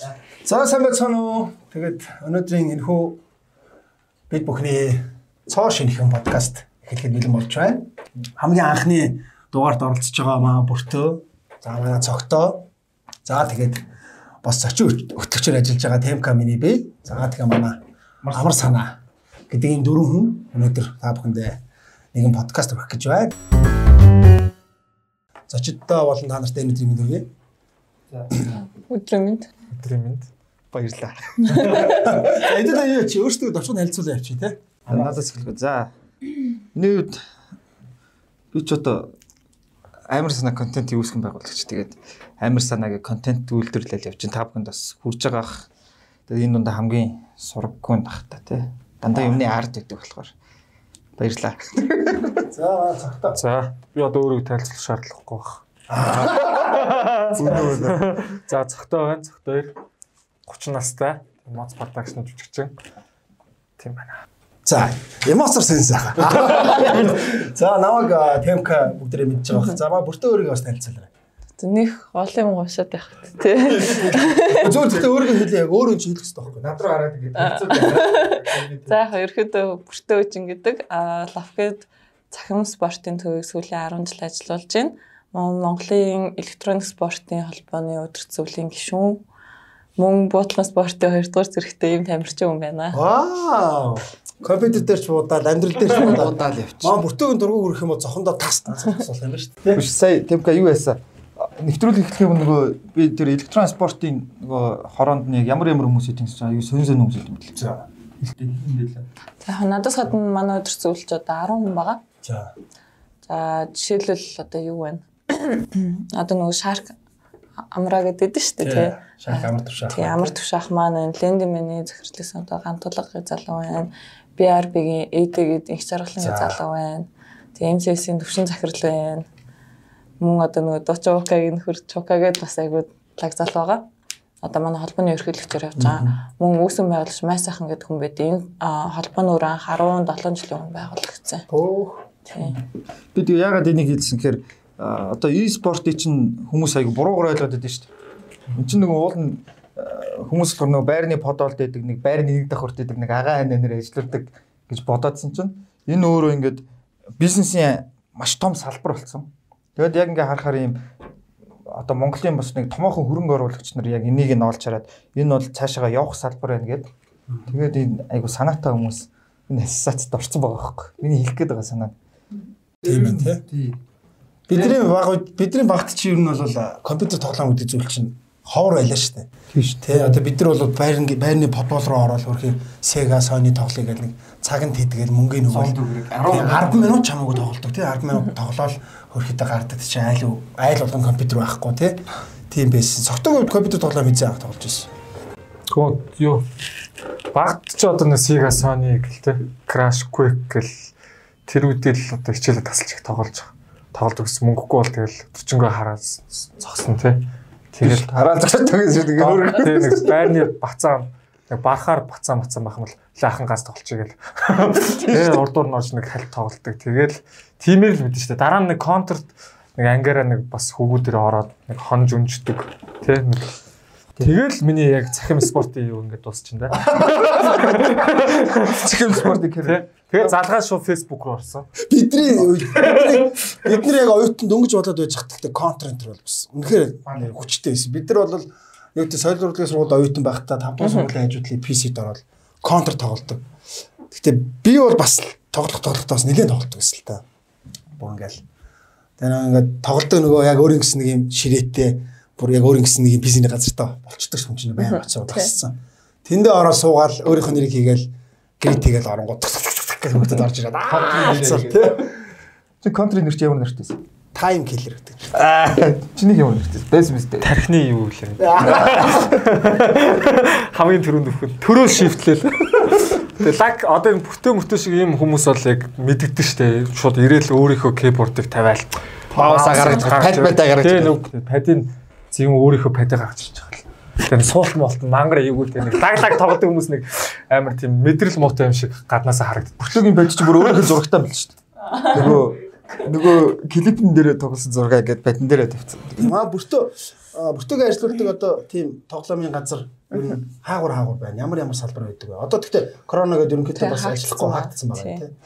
За сайн байцгаана уу. Тэгээд өнөөдрийн энэхүү бид бүхний цоо шинэхэн подкаст эхлэхэд бэлэн болж байна. Хамгийн анхны дугаард оролцож байгаа маа бүртөө. За манай цогтоо. За тэгээд бас зочин өтгчээр ажиллаж байгаа Темка миний бий. За тэгээ манай амар санаа гэдэг энэ дөрвөн хүн өнөөдөр та бүхэндээ нэгэн подкаст өгөх гэж байна. Зочидтой болон та нартай өнөөдрийн мэд хүргэе. Өдрийн мэнд. Өдрийн мэнд. Баярлалаа. Эдгээр яа чи өөртөө давчхан хэлцүүлээ явчих тий. Надаас эхлэв. За. Миний үед би ч одоо амар санаа контент үүсгэн байгуулагч. Тэгээд амар санаагийн контент үйлдвэрлэл явж та бүхэнд бас хүрж байгаах. Тэгээд энэ дундаа хамгийн сураггүй нах та тий. Дандаа юмны арт гэдэг болохоор баярлалаа. За цагтаа. За би одоо өөрийгөө тайлцлах шаардлагагүй баг. Үнэн үнэн. За цогтой байна. Цогтой 30 настай. Моц продакшн жүжигчин. Тийм байна. За, эмоцор сенс аа. За, намайг Темка бүгдээ мэдж байгаа. За, маа бүртээ өөрийгөө бас танилцуулаарай. Нэх гол юм уушаад байх тий. Зөв зөвхөн өөрийгөө хэлээ. Яг өөрөө ч хэлэх хэрэгтэй байхгүй. Над руу хараад ингэ хэлцүү. За яг ерөөдөө бүртээ үжин гэдэг а лавкед цахим спортын төвийг сүүлийн 10 жил ажиллаулж байна. Монголын электроник спортын холбооны өдөрт зөвлөлийн гишүүн мөн буудлын спортын 2 дугаар зэрэгтэй юм тамирчин хүн байна. Вау. Компьютер дээр ч буудаад, амьдрал дээр ч буудаад. Удаал явчих. Маа бүртөөгийн дургуй хүрэх юм бол зохондоо тас тас болох юм ба шүү дээ. Биш сая Темка юу яасан? Нэвтрүүлэг эхлэхийн өмнө нөгөө би тэр электрон спортын нөгөө хороонд нэг ямар ямар хүмүүс идэв гэсэн чинь аюу сонь сонь хүмүүс мэт. За. За надаас гадна манай өдөрт зөвлөж одоо 10 хүн байгаа. За. За жишээлбэл одоо юу вэ? Одоо нөгөө шарк амраа гэдэг дээ шүү дээ тий. Шах амар төвшаах. Тий амар төвшаах маань лендимений захирлээс одоо гантуулгын залуу байна. BRB-гийн AD гэдэг их жаргалын залуу байна. Тэгээ MCS-ийн төвшин захирал байна. Мөн одоо нөгөө Дучукагийн нөхөр Чукагээд бас айгуу лаг зал байгаа. Одоо манай холбооны ерхийлэгчээр явж байгаа. Мөн үүсгэн байгуулагч Май сайхан гэдэг хүн байд. Энэ холбооны өөр анх 17 жилийн өмнө байгуулагдсан. Өөх. Тий. Би тэг яагаад энийг хэлсэн гэхээр одоо e-спортыг чинь хүмүүс аяг буруугаар ойлгоод байдаг шүү дээ. Энд чинь нөгөө уул нь хүмүүс болохоор нөгөө байрны подолд байдаг нэг байрны нэг давхурт байдаг нэг агаан нэр ажилладаг гэж бодоодсэн чинь энэ өөрөө ингээд бизнесийн маш том салбар болсон. Тэгэд яг ингээ харахаар ийм одоо Монголын бас нэг томоохон хөрөнгө оруулагч нар яг энийг нь олж хараад энэ бол цаашаа явах салбар байна гэд. Тэгээд энэ айгу санаатай хүмүүс энэ ассоциацид орсон байгаа байхгүй. Миний хэлэх гээд байгаа санаа. Тийм байна тий. Тий. Бидний баг үед бидний багт чи ер нь бол компьютер тоглоом гэдэг зүйл чинь ховор байлаа шүү дээ. Тийм шүү. Тэ одоо бид нар бол байрны байрны подвол руу ороод хөрхи Sega Sony тоглоё гэл нэг цагт хийдгээл мөнгөний үгрэг 10 минут чамаагүй тоглолдог тий 10 минут тоглоод хөрхидээ гардаг чи айл айл болгон компьютер байхгүй тий тийм байсан. Цогтойг үед компьютер тоглоом хийзээ авах тоглож байсан. Тэгвэл юу багт ч одоо нэг Sega Sony гэлтэй Crash Quick гэл тэр үедээ л одоо хичээлээ тасалж их тоглож байгаа. Тоглож өгсөн мөнгөгүй бол тэгэл төчөнгөө хараад зогсон тий. Тэгэл хараал зогсож байгаа шүү дээ. Өөр тий нэг байрны бацаа нэг бахаар бацаа бацаа байх юм бол лаахан газ тоглочих гээл. Тэгээ урдуур нь орж нэг хальт тоглолдог. Тэгэл тиймэр л мэдэн штэ. Дараа нь нэг контрт нэг ангаараа нэг бас хөвгүүдээр ороод нэг хонж өнждөг. Тэ нэг Тэгэл миний яг цахим спортын юу ингээд дуусчихин да. Чихэм спортыг хэрэг. Тэгээ залгаад шууд Facebook руу орсон. Бидний бид нар яг оюутанд дөнгөж болоод байж хатдаг контрент бол бас үнэхээр хүчтэй байсан. Бид нар бол яг тэ соёл урлагийн сургуульд оюутан байхдаа 5 дугаар сургуулийн хажуудлын PC-д ороод контр тоглодог. Гэхдээ би бол бас тоглох тоглохдоо бас нэлээд тоглодог байсан л та. Бүр ингээл. Тэгээ нэг ингээд тоглодог нөгөө яг өөрийн гэсэн нэг юм ширээтэй бүр яг өөрийн гэсэн нэг юм PC-ний газар та болчдөг юм чинь баян очиод бассан. Тэндээ ороо суугаал өөрийнх нь нэрийг хийгээл грит хийгээл оронгууд гэж хөлтөд орж ирээд аа тий. Чи контри нэрч ямар нэртэйсэн? Time killer гэдэг. Аа, чиний ямар нэртэйсэн? Бэс мэс дээ. Тархины юу гэлээ. Хамгийн түрүүнд өгөхөд төрөө шифтлээл. Тэгээ лаг одоо энэ бүтэн мөртөө шиг ийм хүмүүс бол яг мэддэгдэн штэ. Шууд ирээл өөрийнхөө кейбордыг тавиал. Маусаа гаргаж пад падаа гаргаж. Тэгээ нэг падын зэм өөрийнхөө падаа гаргаж ирж байгаа Тэгээ суулт молт мангар эйгүүл тэгээ нэг лаг лаг тоглодог хүмүүс нэг амар тийм мэдрэл муутай юм шиг гаднаасаа харагддаг. Бүтлөгийн байж чи бүр өөрийнхөө зурагтай байл шүү дээ. Нөгөө нөгөө клипэн дээр тоглосон зураг ингээд бадн дээрээ тавьсан. Маа бүртөө а, бүртөөг ажилладаг одоо тийм тоглоомын газар ер нь хаагур хаагур байна. Ямар ямар салбар байдаг вэ? Одоо тэгтээ корона гэдэг ерөнхийдөө бас ажиллахгүй хаагдсан байгаа тийм.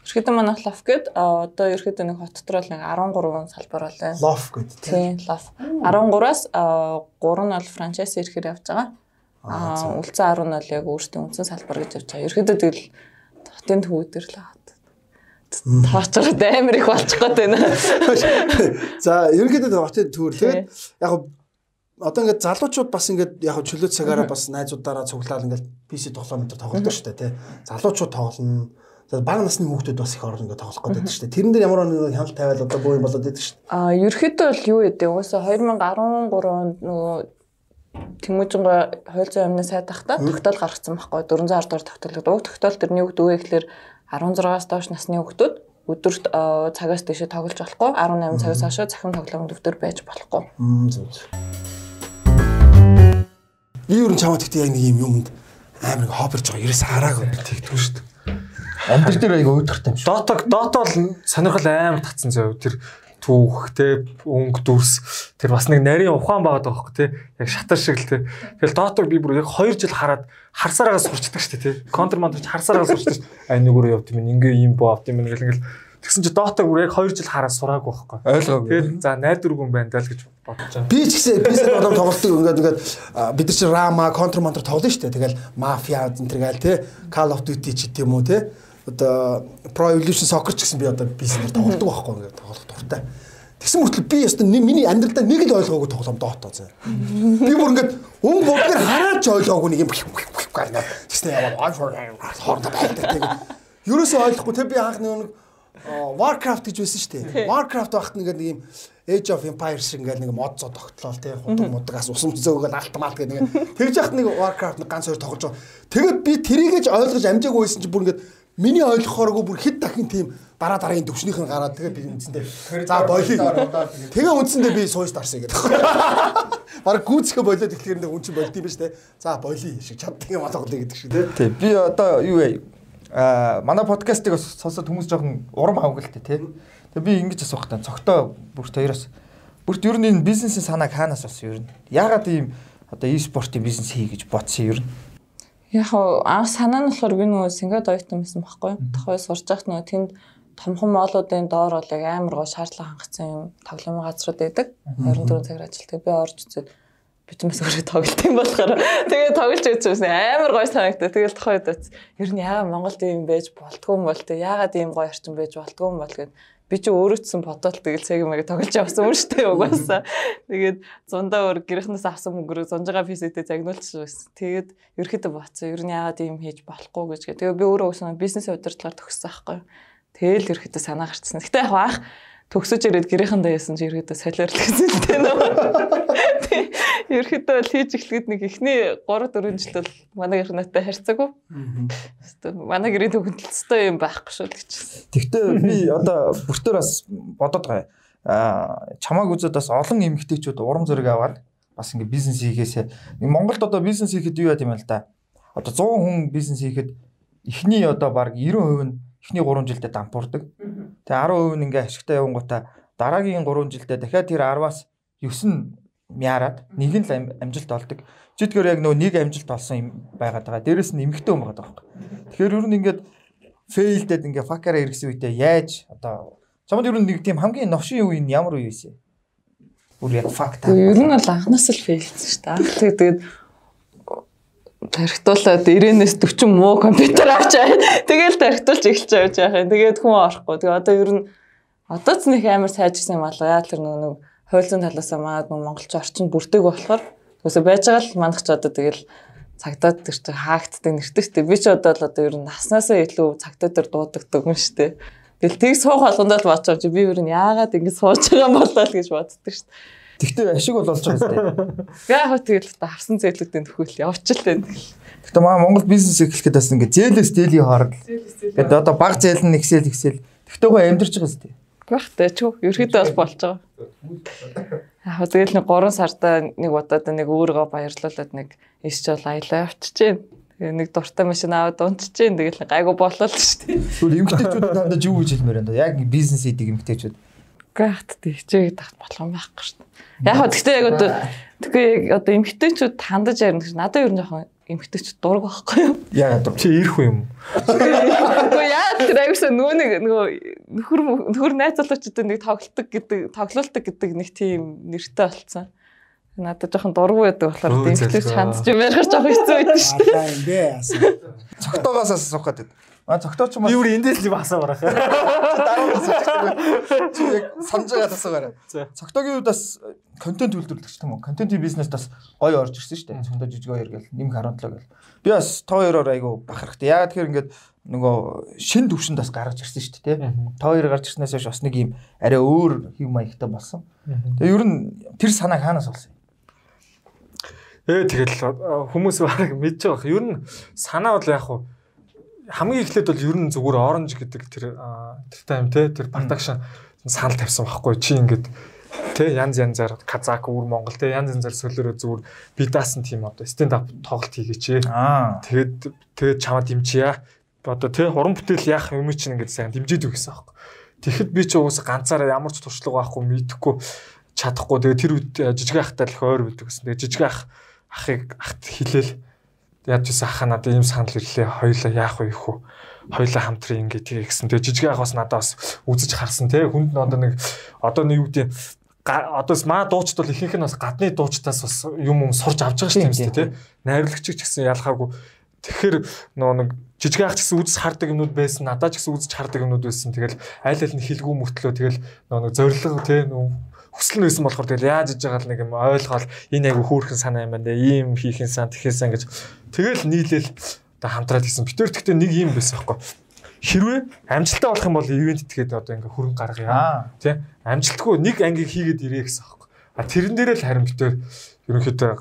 Ерхэдэн манайх лоф гээд а, одоо ерхэдэн нэг хот дотор л нэг 13 салбар бол байна. Лоф гэдэг тийм. Лоф. 13-аас 3 нь бол франчайз ирэхээр явж байгаа. Аа, үлцэн 10 нь бол яг өөртөө үндсэн салбар гэж явж байгаа. Ерхэдэн тэгэл хотын төвүүдэр л хаад. Таачраад амар их болчих гээд байна. За ерөнхийдөө хотын төвөр тэгээд яг одоо ингээд залуучууд бас ингээд яг чөлөө цагаараа бас найзуудаараа цуглаад ингээд PC тоглоом энэ тоглолдог шүү дээ тий. Залуучууд тоглоно. Тэгээд бага насны хүүхдүүд бас их орно ингээд тоглох гэдэг шүү дээ. Тэрэн дээр ямар нэг хяналт тавиал одоо боо юм болоод идэг шүү дээ. Аа, ерөөхдөө бол юу гэдэг вэ? Угаасаа 2013 онд нөгөө Тэмүүжинго хууль зүйн өмнө сайд тахта тогтоол гаргацсан байхгүй 410 дугаар тогтоол. Уг тогтоол тэрний үг дүүгээ гэхэлэр 16-аас доош насны хүүхдүүд өдөрт цагаас дэше тоглож болохгүй 18 цагаас хойш захин тоглоомд өвдөр байж болохгүй. Зүг зүг. Би ер нь чамд гэхдээ яг нэг юм юмд амар хоббирж байгаа. Ерөөс хараагүй тэгтгүй шүү дээ. Амьдрал дээр аяга уйдгартай юм шүү. Дотог дот бол сонирхол амар татсан заяа. Тэр түүх те өнгө дүрс. Тэр бас нэг нарийн ухаан байгаад байгаа хөөе те яг шатар шиг л те тэгэл доотог би бүр яг 2 жил хараад харсараагаа сурчдаг шүү те контр монтер харсараагаа сурчдаг ай нүгүрээ явд юм ингээ юм боо авд юм ингээл ингээл. Тэгсэн чи доотог бүр яг 2 жил хараад сураагүй байхгүй. Ойлгоогүй тэгэл за найдваргүй юм байна даа л гэж бодож байгаа Би ч гэсэн сая одоо тоглолтыг ингээд ингээд бид нар чи рама контр монтер тоглоно шүү дээ. Тэгэл мафиа энэ төр гайл те Call of Duty ч гэдэм үү те одоо Pro Evolution Soccer ч гэсэн би одоо бизнесээр тоглодог байхгүй ингээд тоглох дуртай. Тэгсэн мөртлөө би ястаа миний амьдралдаа нэг л ойлгоогүй тоглоом доотоо заа. Би бүр ингээд өнгө бүгдээр хараад ч ойлгоогүй нэг юм гарна. Тэгснэ яваад хоордоо байдаг. Ерөөсөө ойлгохгүй те би анх нэг Warcraft гэж байсан шүү дээ. Warcraft багт нэг нэг юм Age of Empires шиг ингээл нэг мод зоо тогтлол тий худаг мудагаас усам зөөгөл алт малт гэх нэг тэгж яхад нэг Warcraft ганц хоёр тоглож байгаа. Тэгээд би тэрийгэж ойлгож амжаагүй байсан чи бүр ингээд миний ойлгохооргүй бүр хэд дахин тийм дараа дараагийн төвшнийх нь гараад тэгээд би үндсэндээ за болиё. Тэгээ үндсэндээ би сууж дарсаа гэдэг. Бараг гүцхэ болоод ихлээр нэг үн чинь болд юм ба штэ. За болиё шиг чаддаг юм алгалаа гэдэг шиг тий. Би одоо юу вэ? Аа манай подкастыг бас сонсоод хүмүүс жоохон урам авгалтай тий. Тэгээ би ингэж асуух таа. Цогтой бүрт хоёроос бүрт ер нь энэ бизнесийн санааг хаанаас болсон ер нь? Яагаад ийм одоо e-спортын бизнес хий гэж бодсон ер нь? Яг анх санаа нь болохоор би нөгөө Сингад оюутан байсан байхгүй. Тохой сурч байхад нөгөө тэнд томхон моолуудын доор бол яг амар гоо шаардлага хангацсан юм тоглоомын газрууд байдаг. 24 цагаар ажилладаг. Би орж үзээд битмэс өөрөө тоглолт юм болохоор тэгээ тоглож үзсэн амар гоё санагдав. Тэгэл тохойд үз. Ер нь яагаад Монголд ийм байж болтгүй юм бол тэ яагаад ийм гоё орчин байж болтгүй юм бол гэд би чи өөрөө ч сан бодвол тэгэл цаг юмэг тоглож явсан юм дээ угаасаа. Тэгээд зундаа өөр гэрхнээс авсан мөнгөөр зунжгаа писэтэй загнуулчихсан байсан. Тэгээд ерөөхдөө боцсон. Ер нь яагаад ийм хийж болохгүй гэж. Тэгээ би өөрөө өснө бизнес удирдлагаар төгссөн байхгүй. Тэгэл ерөөхдөө санаа гарцсан. Гэтэ яг баах төгсөж ирээд гэрээхэндээ яасан чи ерөөдөө л тийм үү. Ерөөдөө л хийж эхлэхэд нэг ихний 3 4 жил бол манай гэрнэтэй харьцаагүй. Манай гэрийн төгөлцтэй юм байхгүй шүү гэж. Тэгтээ би одоо бүртээр бас бодоод байгаа. Аа чамааг үзээд бас олон эмэгтэйчүүд урам зориг аваад бас ингээ бизнес хийгээсээ Монголд одоо бизнес хийхэд юу яа гэм л да. Одоо 100 хүн бизнес хийхэд эхний одоо баг 90% нь эхний 3 жилдээ дампуурдаг. Тэгээ 10% нь ингээ ашигтай явангуудаа дараагийн 3 жилдээ дахиад тэр 10-аас 9 нь мяарад нэг нь л амжилт олдог. Жидгээр яг нөгөө нэг амжилт олсон юм байгаад байгаа. Дээрэс нь эмхтэй юм байгаа байхгүй. Тэгэхээр ер нь ингээд фейлдэд ингээ факараа иргэсэн үедээ яаж одоо чамд ер нь нэг тийм хамгийн новшин үе нь ямар үе вэ? Бүр яг факт. Ер нь бол анхнаас л фейлсэн шүү дээ. Тэгээд тархитуулаад 90-ээс 40 муу компьютер авчаа. Тэгэл тархитуулж эхэлж явж байгаа юм. Тэгээд хүн орохгүй. Тэгээ одоо ер нь одоо нэг амар сайжсан юм алга. Яа тэр нэг хууль зүйн талаас маад нэг монголч орчин бүрдэг болохоор өсө байж байгаа л манах ч одоо тэгэл цагдаад тэр чинь хаагддаг нэртэй шүү дээ. Би ч одоо л одоо ер нь наснасаа илүү цагдаад тэр дуудагддаг юм шүү дээ. Тэгэл тийг суух болгондоо л бодож би ер нь яагаад ингэ сууж байгаа юм болоо л гэж боддог шүү дээ. Тэгтээ ашиг бол болж байгаа зү. Яг тэгэл та харсан зээлүүдийн төхөөл явчихлаа тэгэл. Гэтэ маа Монгол бизнес эхлэхэд бас ингээ зээлээс зээлийн хооронд. Гэт одоо баг зээл нь нэгсэл ихсэл. Тэгтээ гоо амьдэрч байгаа зү. Багтай ч юу ерөөдөө бас болж байгаа. Яг тэгэл нэг 3 сарда нэг удаад нэг өөрийгөө баярлуулад нэг иш жол аялаа явчихжээ. Тэгээ нэг дуртай машин аваад унтчихээн тэгэл гайгүй болол шүү дээ. Тэгвэл эмгтээчүүдэд надад юу гэж хэлмээр байна да? Яг бизнес хийдэг эмгтээчүүд. Гэхдээ хичээгээд тахт болох юм байхгүй шүү дээ. Яг гэхдээ яг одоо тэггүй яг одоо эмгтээчүүд хандаж ярина гэж надад ер нь жоохон эмгтээчүүд дург байхгүй юу? Яагаад дург? Чи ирэх үү юм? Гэхдээ яа тэр аюуса нөгөө нэг нөгөө нөхөр нөхөр найзлуучуудад нэг тоглолтог гэдэг тоглолтог гэдэг нэг тийм нэртэй болцсон. Надад жоохон дургу байдаг болохоор залхуу. хандж юм ярих жоохон хэцүү байдаг шүү дээ. Цогтоогоос асуух гэдэг. А цогтооч юм Би өөр эндээс л басаа барах. дараагийн асуух. Чи яг санаж байгаа асуугаарай. Цогтоогийн үед бас контент үйлдвэрлэгч юм уу? Контентын бизнест бас гоё орж ирсэн шүү дээ. Цогтоо жижиг хоёр гэл нэмэх 17 гэл. Би бас тоо хоёроор айгу бахархтай. Яагаад тэгэхээр ингээд нөгөө шин төвшөнд бас гаргаж ирсэн шүү дээ. Тоо хоёр гарч ирснээс хойш бас нэг юм арай өөр хэв маягтай болсон. Тэгээ ер нь тэр санааг хаанаас олсон? Ээ тэгэл э, хүмүүс баг мэдж байгаа. Ер нь санаа бол яг хуу хамгийн эхлээд бол ер нь зүгээр оранж гэдэг тэр тэр тайм те тэр продакшн санал тавьсан байхгүй чи ингээд те янз янзаар казак өвөр монгол те янз янзаар солиороо зүгээр би даасан тийм одоо стенд ап тоглолт хийгээч Аа. тэгээд тэгээд чамаа дэмжийа одоо те хуран бүтээл яах юм чинь ингээд сайн дэмжиж гэсэн байхгүй тэгэхэд би ч уусаа ганцаараа ямар ч туршлага байхгүй мэдхгүй чадахгүй. Тэгээд тэр үед жижиг ахтай л их ойр билдэг гэсэн. Тэгээд жижиг ах ахыг ахт хэлээл яаж ч ах надад ийм санал ирлээ. Хоёлаа яах вэ их үү? Хоёлаа хамтран ингэ тийг гэсэн тэгээд жижиг ах бас надад бас үзэж харсан те хүнд нь одоо нэг одоо нэг юу гэдэг одоо маа дуучд бол ихэнх нь бас гадны дуучдаас бас юм юм сурж авч байгаа шүү Тийм, дээ юм те найрлагч ч гэсэн ялхаагүй тэгэхээр нөгөө нэг жижиг ах гэсэн үзэж хардаг юмнууд байсан надад ч гэсэн үзэж хардаг юмнууд байсан. Тэгэл аль аль нь хилгүү мөртлөө тэгэл нөгөө нэг зориг те нөгөө хүсэл нь байсан болохоор тэгэл яаж иж байгаа л нэг юм ойлгоол энэ айгу хөөрхөн санаа юм байна ийм хийхин сан тэхин сан гэж. Тэгэл нийлээл одоо хамтраад хийсэн битэр тэгтээ нэг юм байсан байхгүй. Хэрвээ амжилттай болох юм бол ивент итгээд одоо ингээ хөрөнгө гаргая. Тий амжилтгүй нэг ангийг хийгээд ирээ гэсэн аахгүй. А тэрэн дээрээ л харин битээр ерөнхийдөө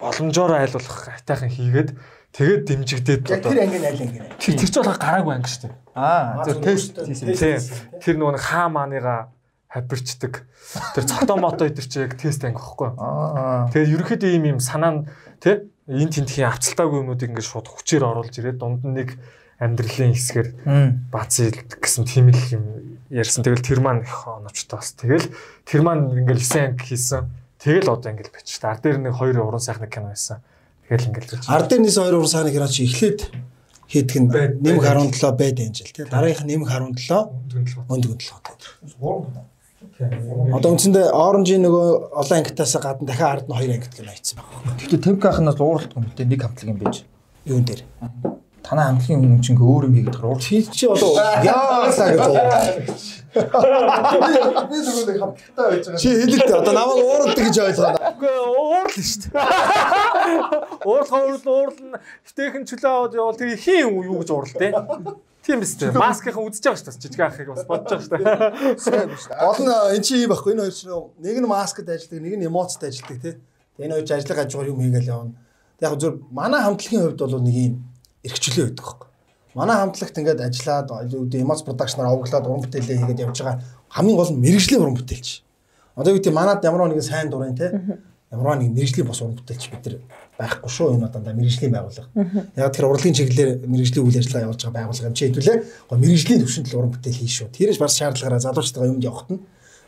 боломжоор айлуулах хайтайхан хийгээд тэгээд дэмжигдээд Яг тэр анги аль анги. тэр тэр ч бол гараагүй анги шүү дээ. Аа. Зөв тест хийсэн. тий тэр нөгөө хаа мааныга хавирчдаг тэр цогтоо мото идэр чи яг тест анги байхгүй тэгээд ерөнхийдөө ийм юм санаа нь тий энэ тентхийн авцалтаагүй юмнуудыг ингээд шууд хүчээр оруулж ирээд дунд нь нэг амьдралын хэсгээр Мм. бацил гэсэн тийм л юм ярьсан. Тэгэл тэр маань их оновчтой бас. Тэгэл тэр маань ингээл 9 анги хийсэн. Тэгэл одоо ингээл бич. Ар дээр нэг хоёр уран сайхны кино байсан. Тэгэл ингээл бич. Ард дээр нийс 2 уран сааны гэраа чи эхлээд хийдэг нь нэмэх байд. 17 байд анжил тий. Дараагийнх нь нэмэх 17 өндгөн 7. Одоо үндсэндээ оранжийн нөгөө олон ангитаас гадна дахиад ард нь 2 ангит кино хийсэн байна. Гэхдээ Темк ахнаас ууралдах юм дээ нэг хамтлаг юм байж. Юун дээр. Танаа хамтлагийн хүн чинь өөр юм хийгээд гараа. Чи чи одоо яалаа гэж уу. Би зөвхөн нэг хамтлагтай байж байгаа. Чи хэлээд одоо намайг ууралдаг гэж ойлгоо. Үгүй уурлаа шүү дээ. Уурлах уурлал уурлал фтэйхэн чөлөө аваад явал тэр хин юу гэж уурлал те. Тийм биз дээ. Маскийнхан үзэж байгаа шүү дээ. Жижиг ахыг бас бодож байгаа шүү дээ. Гол нь эн чи юм байхгүй энэ хоёр чинь нэг нь маскад ажилладаг, нэг нь эмоцтой ажилладаг тий. Энэ хоёр ажлыг хажуугаар юм хийгээл явна. Яг зөв манай хамтлагийн хувьд бол нэг юм эрхчлөө байдаг байхгүй. Манай хамтлагт ингээд ажиллаад эмоц продакшнаар овоглоод уран бүтээлээ хийгээд явж байгаа хамгийн гол нь мэрэгжлийн уран бүтээлч. Одоо юу гэдэг манад ямар нэгэн сайн дурын тий. Ямар нэг мэрэгжлийн бос уран бүтээлч бид нар байхгүй шүү энэ одоо мэрэгжлийн байгууллага. Яг тэр урлагийн чиглэлээр мэрэгжлийн үйл ажиллагаа явуулж байгаа байгууллага юм чи хэдүүлээ. Гоо мэрэгжлийн төвшөнд л уран бүтээл хийн шүү. Тэрэж бас шаардлагаараа залуучтайгаа юмд явахт нь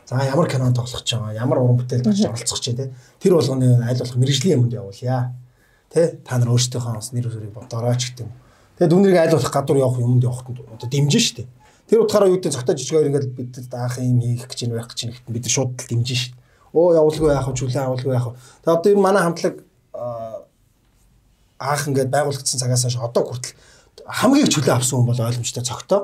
за ямар кинонд тоглох ч байгаа, ямар уран бүтээлд очиж оролцох ч тий. Тэр болгоны аль болох мэрэгжлийн юмд явуулъя. Тэ та нар өөрсдийнхөө бас нэр төрийг бодороо ч гэдэг юм. Тэгээд үнэрийг аль болох гадуур явах юмд явахт нь одоо дэмжин штэ. Тэр утгаараа юу гэдэг цогтой жижиг хоёр ингээд бид даах юм хийх гэж байх гэж нэгт бид шууд л дэмжин штэ. Оо явуулгүй яах вэ? Чүлэн авуулгүй яах вэ? Тэгээд одоо энэ манай хамтлаг аах ингээд байгуулагдсан цагаас хойш одоо хүртэл хамгийн чөлөө авсан хүн бол ойлгомжтой цогтой.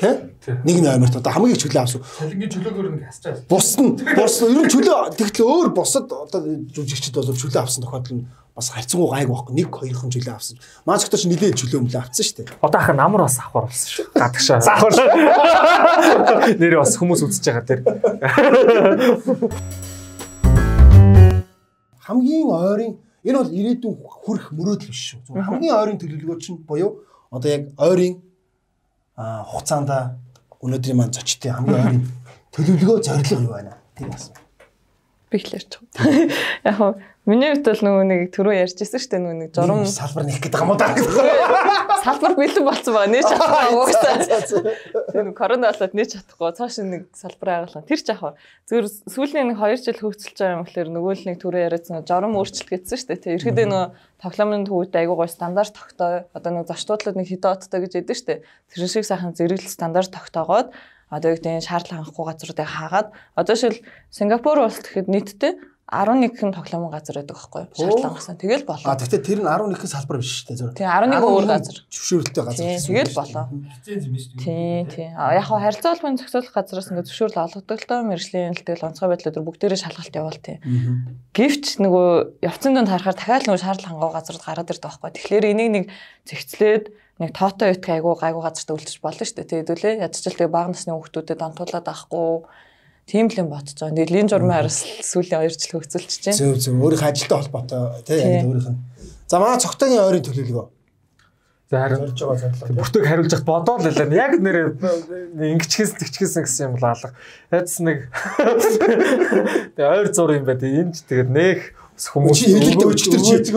Тэ? Нэг нь амирт одоо хамгийн их чөлөө авсан. Цалингийн чөлөөгөөр нэг хасч байгаа. Бус нь бус ер нь чөлөө тэгтэл өөр бусад одоо жүжигчд бол чөлөө авсан тохиолдол нь бас хайцангуу гайг байхгүй. Нэг хоёрхан чөлөө авсан. Маань цогтой ч нилээн чөлөө мөлөө авсан шүү дээ. Одоо ах намар бас авахар болсон шүү. Гадагшаа. Нэрээ бас хүмүүс үзэж байгаа тэр. хамгийн ойрын энэ бол ирээдүйн хүрх мөрөөдөл биш шүү. Хамгийн ойрын төлөвлөгөө чинь буюу одоо яг ойрын хугацаанд өнөөдрийн маань зочдын хамгийн ойрын төлөвлөгөө зорилго юу байна? Тэр бас. Би их ярьж байгаа. Яг хоо миний хувьд бол нөгөө нэг түрүү ярьжсэн шүү дээ нөгөө нэг журам салбар нэх гэдэг юм уу даа. салбар бэлэн болсон байгаа нээж чадахгүй угаасаа. Тэр корона болоод нээж чадахгүй цааш нэг салбар агалаа. Тэр ч яг зөвөр сүүлийн нэг 2 жил хөгжүүлж байгаа юм болохоор нөгөө л нэг түрүү яриадсан журам өөрчлөлт гэсэн шүү дээ. Тэр ихэд нөгөө тоглоомын төвүүд айгуу гой стандарт тогтоо одоо нэг зочдлууд нэг хэдэн оттой гэж яддаг шүү дээ. Тэр шиг сайхан зэрэглэл стандарт тогтоогоод одоо юу гэдэг шаардлага хангахгүй газруудыг хаагаад одоо шил Сингапур улс гэхэд нийтдээ 11 хэн тоглоомын газар байдаг байхгүй юу? Шаардлага гасан. Тэгэл болоо. А тэгвэл тэр нь 11 салбар биш шүү дээ зөв. Тий 11 өөр газар. Зөвшөөрөлтэй газар. Тий тэгэл болоо. Лиценз юм шүү дээ. Тий тий. Яг хаа харилцаа холбооны зохицуулах газраас ингээд зөвшөөрөл олгодог л доо мэржлийн тэгэл онцгой байдлаар төр бүгдээрээ шалгалт явуул тий. Гэвч нөгөө явцсан донд харахаар дахиад нөгөө шаардлага хангах газрууд гараад ирдэг байхгүй. Тэгэхээр энийг нэг зэгцлээд нэг тоотой үйтгэх айгуу гайгуу газарт үлдчих болно шүү дээ. Тэгээд үлээ ядчихл тэг бага насны хүүхдүүдэд донтуулаад авахгүй тийм л юм бодож байгаа. Тэгээд лин журмын араас сүүлийн 2 жил хөгцөлдөж байна. Зөв зөв өөрийнхөө ажилтай холбоотой тий яг өөрийнх нь. За манай цогтойгийн ойрын төлөвлөгөө. За харин Зорж байгаа зорилго. бүртөг хариулж яхад бодоод л лээ. Яг нэр ингэчгээс тэгчгээс гэсэн юм бол алга. Ядс нэг Тэгээ ойр зур юм байт. Энд ч тэгээд нэх хүмүүс хэлэлт өчтөр чи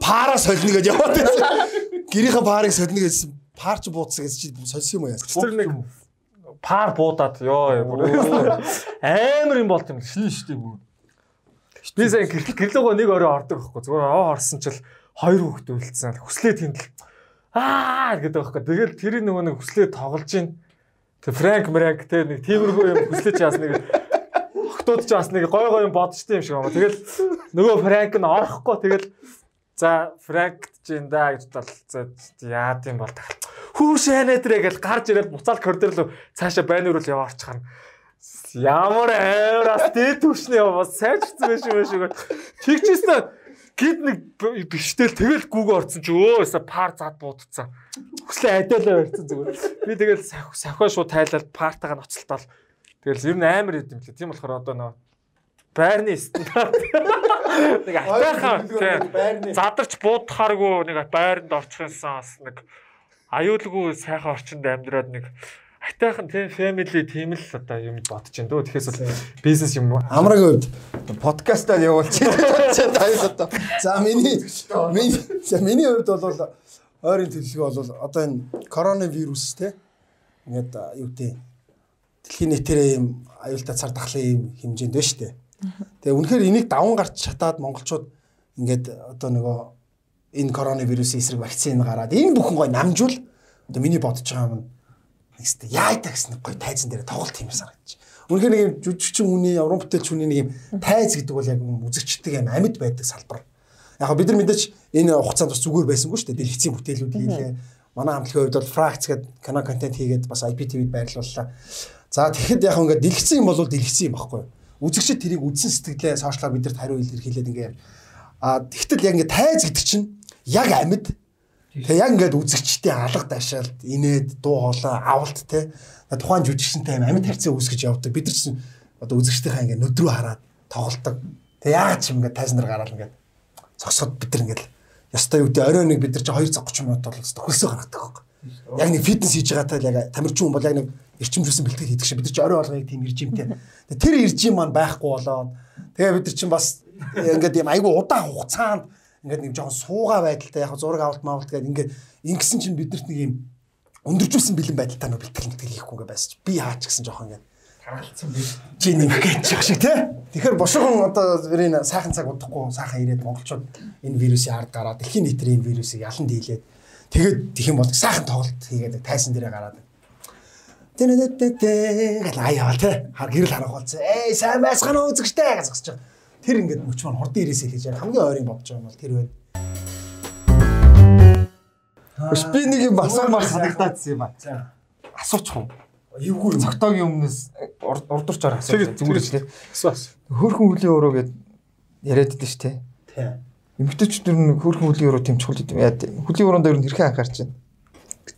пара сольно гэж яваад байсан. Гэрийнхээ парыг сольно гэсэн пар ч бууцсан гэсэн чи сольсон юм уу яа? Тэр нэг пар буудаад ёо амар юм болт юм шин штий бүр. Би сая гэрлэгөө нэг өрөө ордог байхгүй. Зүгээр оо орсон чил хоёр хүүхдээ үлдсэн. Хүслээ тэндл аа гэдэг байхгүй. Тэгэл тэрийн нөгөө нэг хүслээ тоглож гин. Тэг Франк Мранк те нэг тиймэрхүү юм хүслээ чи бас нэг охтууд ч бас нэг гой гой юм бодчтой юм шиг байна. Тэгэл нөгөө Франк нь орохгүй тэгэл за Франк ч юм да гэж тал за яа тийм бол тахал. Хүүшэнэ тэрэ гэж гарч ирээд буцаал коридор руу цаашаа байнуурал яваарч хана. Ямар аараас дээд түвшний бас сайжрсан байх юм шиг. Тэгчээсээ гид нэг биштэл тэгэл гүүг орцсон чи өөсө пар зад буудцсан. Хүслээ адиалаа барьсан зүгээр. Би тэгэл сахиа шууд тайлал партагаа ноцолтол. Тэгэл ер нь амар идэм лээ. Тийм болохоор одоо нөө байрны стандарт нэг атайхан тийм задарч буудахааргүй нэг байранд орчихсан бас нэг аюулгүй сайхан орчинд амьдраад нэг атайхан тийм family тийм л одоо юм бодож байна дөө. Тэгэхээс бол бизнес юм Амрагийн хувьд подкастаар явуулчих. Таяг одоо. за миний миний за миний хувьд бол ойрын төлөвлөгөө бол одоо энэ коронавирус те ингээд юу гэдэг дэлхийн нийтээрээ юм аюултай цар тахлын юм хэмжээнд байна шүү дээ. Тэгээ үнэхээр энийг даван гарч чатаад монголчууд ингээд одоо нөгөө энэ коронавирусын эсрэг вакцины гараад энэ бүхэн гой намжуул одоо миний бодож байгаа юм нэстэ яа та гэсэн гой тайзан дээр тоглолт юм санагдаж. Үнэхээр нэг жүжигчин хүний уран бүтээлч хүний нэг юм тайз гэдэг бол яг үзэгчдэг юм амьд байдаг салбар. Яг бид нар мэдээж энэ хугацаанд бас зүгээр байсангүй шүү дээ. Дэлгэцийн бүтээлүүд хийлээ. Манай хамтлагийн хувьд бол Frax гэдэг кино контент хийгээд бас IPTV-д байрлууллаа. За тэгэхэд яг ингээд дэлгэцсэн юм бол дэлгэцсэн юм баггүй юу? Үзэгчд тэрийг үдсэн сэтгэлээ сошиалаар бидэрт хариу илэрхийлээд ингээ а тэгтэл яг ингээ тайз гэдэг чинь яг амьд тэгээ яг ингээд үзэгчдийн алга дашаалт инээд дуу хоолой авалт те тухайн жүжигчэнтэй аим амьд харьцаа үүсгэж явдаг. Бид нар чинь одоо үзэгчдийнхаа ингээ нүдрүү хараад тоглолдог. Тэгээ яагаад ч юм ингээ тайз нар гараад ингээ зогсоод бид нар ингээ ястай юу гэдэг орой нэг бид нар чи 2 цаг 30 минут бол хөлсөө гаргадаг байхгүй. Яг нэг фитнес хийж байгаатай л яг тамирчин хүн бол яг нэг эрчимжүүлсэн бэлтгэл хийдэг шиг бид нар ч орой болгоё тийм иржимтэй. Тэр иржим маань байхгүй болоод тэгээ бид нар чинь бас ингээд юм айгүй удаан хугацаанд ингээд нэг жоохон суугаа байдалтай яг зураг авалт маавалт гэдэг ингээд ингэсэн чинь биднэрт нэг юм өндөржүүлсэн бэлэн байдалтай нөө бэлтгэл мэтгэл хийхгүй ингээд байсан чи би хаач гэсэн жоохон ингээд харгалцсан биш. чи нэг гэж яах шиг тий. Тэгэхээр бошгон одоо энэ сайхан цаг удахгүй сайхан ирээд монголчууд энэ вирусын ард гараад дэлхийн нийтээр энэ вирусыг ялан дийлээд тэгээд тэх юм бол сайхан тоглолт хийгээд тайсан дээрээ гараад гэл аяа тий. Хар гэрэл харах болсон. Эй сайн байсгана уу үзэгчтэй зогсож байгаа. Тэр ингээд мөч маань хурдан ирээсэй гэж хамгийн ойрын бодож байгаа юм бол тэр байна. Биш би нэг юм асуумаар санагдаадсан юм аа. Асуучих уу? Эвгүй юм. Цогтоогийн өмнөөс урдурчаар асууж зүгээр л тий. Эсвэл Хөөрхөн хөлийн өрөө гэд яриад идэв ш тий. Эмэгтэйчүүд нь хөөрхөн хөлийн өрөө тэмчгүүл идэв. Яа. Хөлийн өрөөнд ер нь хэрхэн анхаарч байна?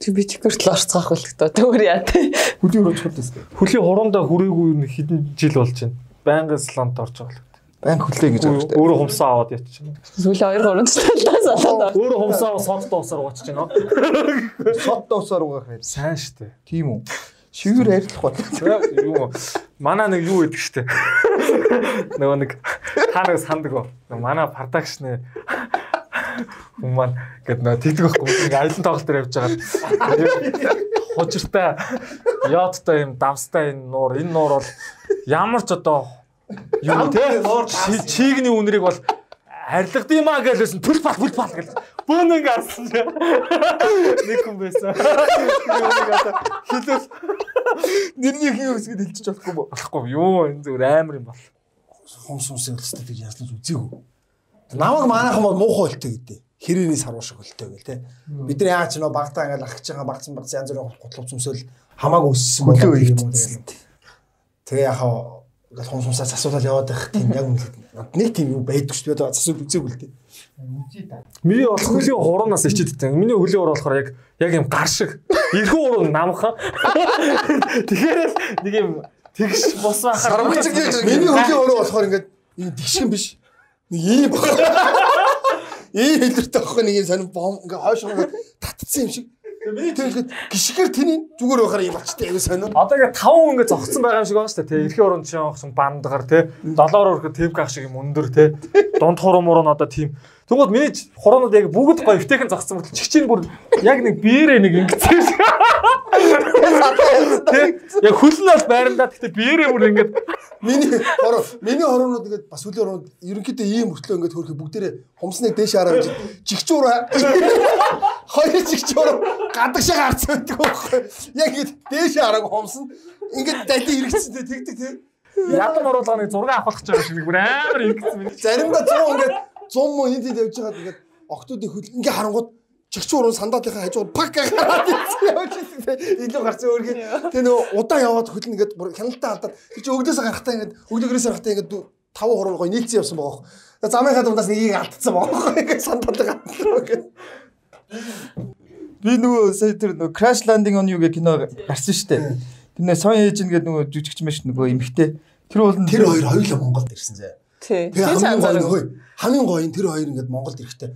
Чи би чигүртэл орцгаах үлдэх тоо төөр яа тий. Хөлийн дээ. хөлийн хуруундаа хүрээгүй нэг хэдэн жил болж байна. Байнгын слонт орж байгаа л. Баян хүлээ гэж байгаа шүү дээ. Өөрөө хумсаа аваад ятчихна. Сүүлийн 2 3 цалаас болоод Өөрөө хумсаа аваад сод доосоор уучж байна. Сод доосоор угаах юм. Сайн штэ. Тийм үү? Шивэр арилах бол. Юу Манай нэг юу гэдэг штэ. Нөгөө нэг та нэг? Нөгөө Манай продакшны хүмүүс маань гэдэг нөгөө тэгдэг байхгүй нэг аялын тоглолт дээр явж байгаа. Хужиртай яоттай юм давстай энэ нуур энэ нуур бол ямар ч одоо юу те? чигний үнэрийг бол арилгад юм а гэлсэн түл пал түл пал гэл бөөн ингэ арсан нэг хүн байсан. Хэлэл нэрний хин үсгэд хэлчих болохгүй болохгүй. Юу энэ зүгээр амар юм бол. Хумс хумсыг өстэй гэж яаснаж үзээгүй. Намайг манайхан бол муухай болтой гэдэг. Хэрээний саруу шиг болтой гэл те. Бид нар яаж ч нөө багтаа ингээл ахиж байгаа багцсан багц янз бүрийн готлов зүмсэл хамаагүй өссөн болоо юм. Тэгээ яхаа ингээл хумс хумсаас асуулаад яваад байх тийм яг үнэлээд нэг тийм юу байдаг шүү дээ. Асуулт үзээгүй л дээ. Миний бол хөлийн хуруунаас ичээд тань. Миний хөлийн хуруу болохоор яг яг юм гар шиг. Ирхэн хуруу намхан. Тэгэхээр нэг юм тэгш бус байхаар Миний хөлийн өрөө болохоор ингээд энэ тэгшгэн биш. Нэг ийм. Ийм хэлэртэй байхгүй нэг юм сонир бом ингээд хойш ингээд татцсан юм шиг. Миний тэгэхэд гიშгэр тэний зүгээр байхаар юм болчтой аягүй сонир. Одоо ингээ 5 хүн ингээ зогссон байгаа юм шиг байна шүү дээ. Эрхийн уран чинь явахсан бандгаар тэ долоор өрхө тэвг ах шиг юм өндөр тэ дунд хуруу муруу нь одоо тийм Тэгвэл миний хуруунууд яг бүгд гоё эвтэйхэн зогссон мөртөл чигчийн бүр яг нэг биерээ нэг ингэсэн шиг. Яг хөлн бол байрандаа гэхдээ биерээ бүр ингээд Миний хороо миний хороонууд ингээд бас хөлийн хороонууд ерөнхийдөө ийм мөртлөө ингээд хөрхи бүгдээрээ хумсныг дээш хараа гэж жигчүүр хоёр жигчүүр гадагшаа гарцсан байдаг байхгүй. Яг ингээд дээш харааг хумсна. Ингээд дати хэрэгцсэн тэгдэг тийм. ядан оруулгааны зураг авах гэж байгаа шиг бүр амар ингэсэн миний. Заримдаа 100 ингээд 100 муу энд энд явж байгаад ингээд октоодын хөл ингээ харангууд чигч уран сандаалынхаа хажууд пак гараад явж ирсэн. Илүү гарсан өөргөө. Тэгээ нөгөө удаан яваад хөлн ингээд бүр хяналтаа алдаад тэр чи өгдөөсөө гарахтаа ингээд өгдөөгөөс гарахтаа ингээд таван хуруу гоё нийлцсэн явсан байгаа. Тэгээ замынхаа дундаас нэгийг алдсан байгаа. Ингээд сандаалаа гад. Би нөгөө сая тэр нөгөө Crash Landing on You гэх кино гарсан шүү дээ. Тэр нэ Son Agent гэдэг нөгөө жүжигч маш нөгөө эмхтэй. Тэр бол Тэр хоёр хоёулаа Монголд ирсэн зэ. Тий. Тэгээ хамгийн гоё хөөе. Хамгийн гоё нь тэр хоёр ингээд Монголд ирэхдээ